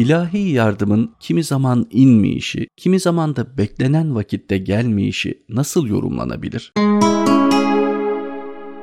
İlahi yardımın kimi zaman inmeyişi, kimi zaman da beklenen vakitte gelmeyişi nasıl yorumlanabilir?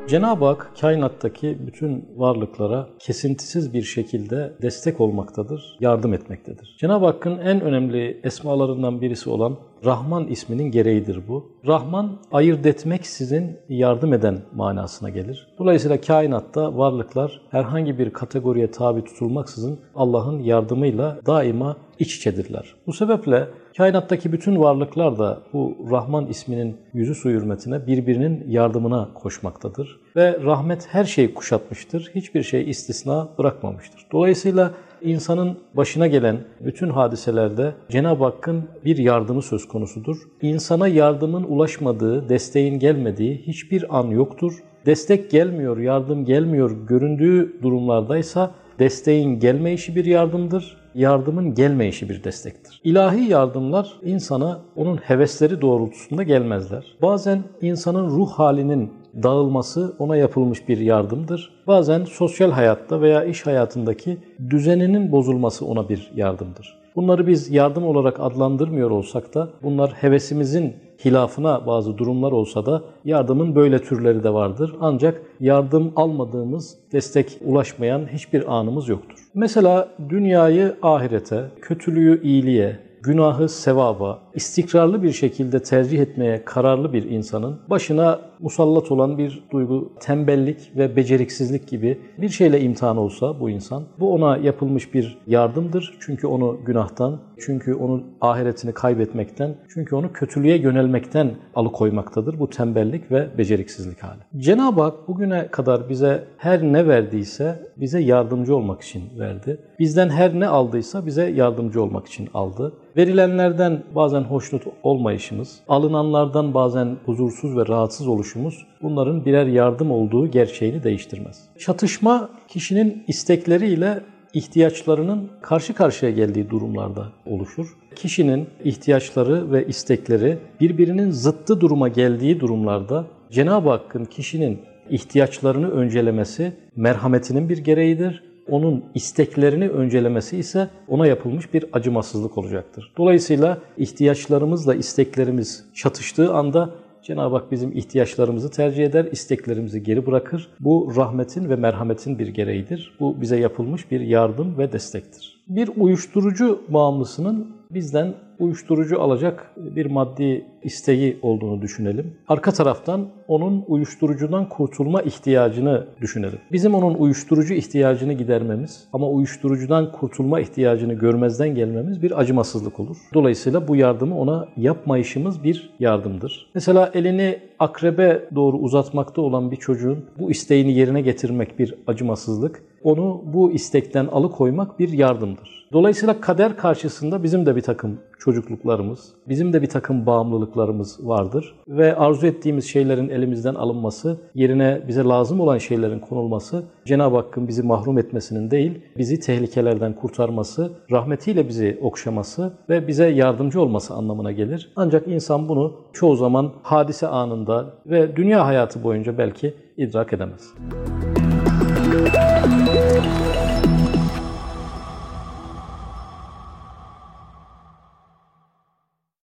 Cenab-ı Hak kainattaki bütün varlıklara kesintisiz bir şekilde destek olmaktadır, yardım etmektedir. Cenab-ı Hakk'ın en önemli esmalarından birisi olan Rahman isminin gereğidir bu. Rahman ayırt etmek sizin yardım eden manasına gelir. Dolayısıyla kainatta varlıklar herhangi bir kategoriye tabi tutulmaksızın Allah'ın yardımıyla daima iç içedirler. Bu sebeple kainattaki bütün varlıklar da bu Rahman isminin yüzü su hürmetine birbirinin yardımına koşmaktadır. Ve rahmet her şeyi kuşatmıştır. Hiçbir şey istisna bırakmamıştır. Dolayısıyla insanın başına gelen bütün hadiselerde Cenab-ı Hakk'ın bir yardımı söz konusudur. İnsana yardımın ulaşmadığı, desteğin gelmediği hiçbir an yoktur. Destek gelmiyor, yardım gelmiyor göründüğü durumlardaysa desteğin gelmeyişi bir yardımdır, yardımın gelmeyişi bir destektir. İlahi yardımlar insana onun hevesleri doğrultusunda gelmezler. Bazen insanın ruh halinin dağılması ona yapılmış bir yardımdır. Bazen sosyal hayatta veya iş hayatındaki düzeninin bozulması ona bir yardımdır. Bunları biz yardım olarak adlandırmıyor olsak da bunlar hevesimizin hilafına bazı durumlar olsa da yardımın böyle türleri de vardır. Ancak yardım almadığımız, destek ulaşmayan hiçbir anımız yoktur. Mesela dünyayı ahirete, kötülüğü iyiliğe, günahı sevaba, istikrarlı bir şekilde tercih etmeye kararlı bir insanın başına musallat olan bir duygu, tembellik ve beceriksizlik gibi bir şeyle imtihan olsa bu insan, bu ona yapılmış bir yardımdır. Çünkü onu günahtan, çünkü onu ahiretini kaybetmekten, çünkü onu kötülüğe yönelmekten alıkoymaktadır bu tembellik ve beceriksizlik hali. Cenab-ı Hak bugüne kadar bize her ne verdiyse bize yardımcı olmak için verdi. Bizden her ne aldıysa bize yardımcı olmak için aldı. Verilenlerden bazen hoşnut olmayışımız, alınanlardan bazen huzursuz ve rahatsız oluşumuz bunların birer yardım olduğu gerçeğini değiştirmez. Çatışma kişinin istekleriyle ihtiyaçlarının karşı karşıya geldiği durumlarda oluşur. Kişinin ihtiyaçları ve istekleri birbirinin zıttı duruma geldiği durumlarda Cenab-ı Hakk'ın kişinin ihtiyaçlarını öncelemesi merhametinin bir gereğidir onun isteklerini öncelemesi ise ona yapılmış bir acımasızlık olacaktır. Dolayısıyla ihtiyaçlarımızla isteklerimiz çatıştığı anda Cenab-ı Hak bizim ihtiyaçlarımızı tercih eder, isteklerimizi geri bırakır. Bu rahmetin ve merhametin bir gereğidir. Bu bize yapılmış bir yardım ve destektir. Bir uyuşturucu bağımlısının bizden uyuşturucu alacak bir maddi isteği olduğunu düşünelim. Arka taraftan onun uyuşturucudan kurtulma ihtiyacını düşünelim. Bizim onun uyuşturucu ihtiyacını gidermemiz ama uyuşturucudan kurtulma ihtiyacını görmezden gelmemiz bir acımasızlık olur. Dolayısıyla bu yardımı ona yapmayışımız bir yardımdır. Mesela elini akrebe doğru uzatmakta olan bir çocuğun bu isteğini yerine getirmek bir acımasızlık onu bu istekten alıkoymak bir yardımdır. Dolayısıyla kader karşısında bizim de bir takım çocukluklarımız, bizim de bir takım bağımlılıklarımız vardır ve arzu ettiğimiz şeylerin elimizden alınması, yerine bize lazım olan şeylerin konulması Cenab-ı Hakk'ın bizi mahrum etmesinin değil, bizi tehlikelerden kurtarması, rahmetiyle bizi okşaması ve bize yardımcı olması anlamına gelir. Ancak insan bunu çoğu zaman hadise anında ve dünya hayatı boyunca belki idrak edemez. Müzik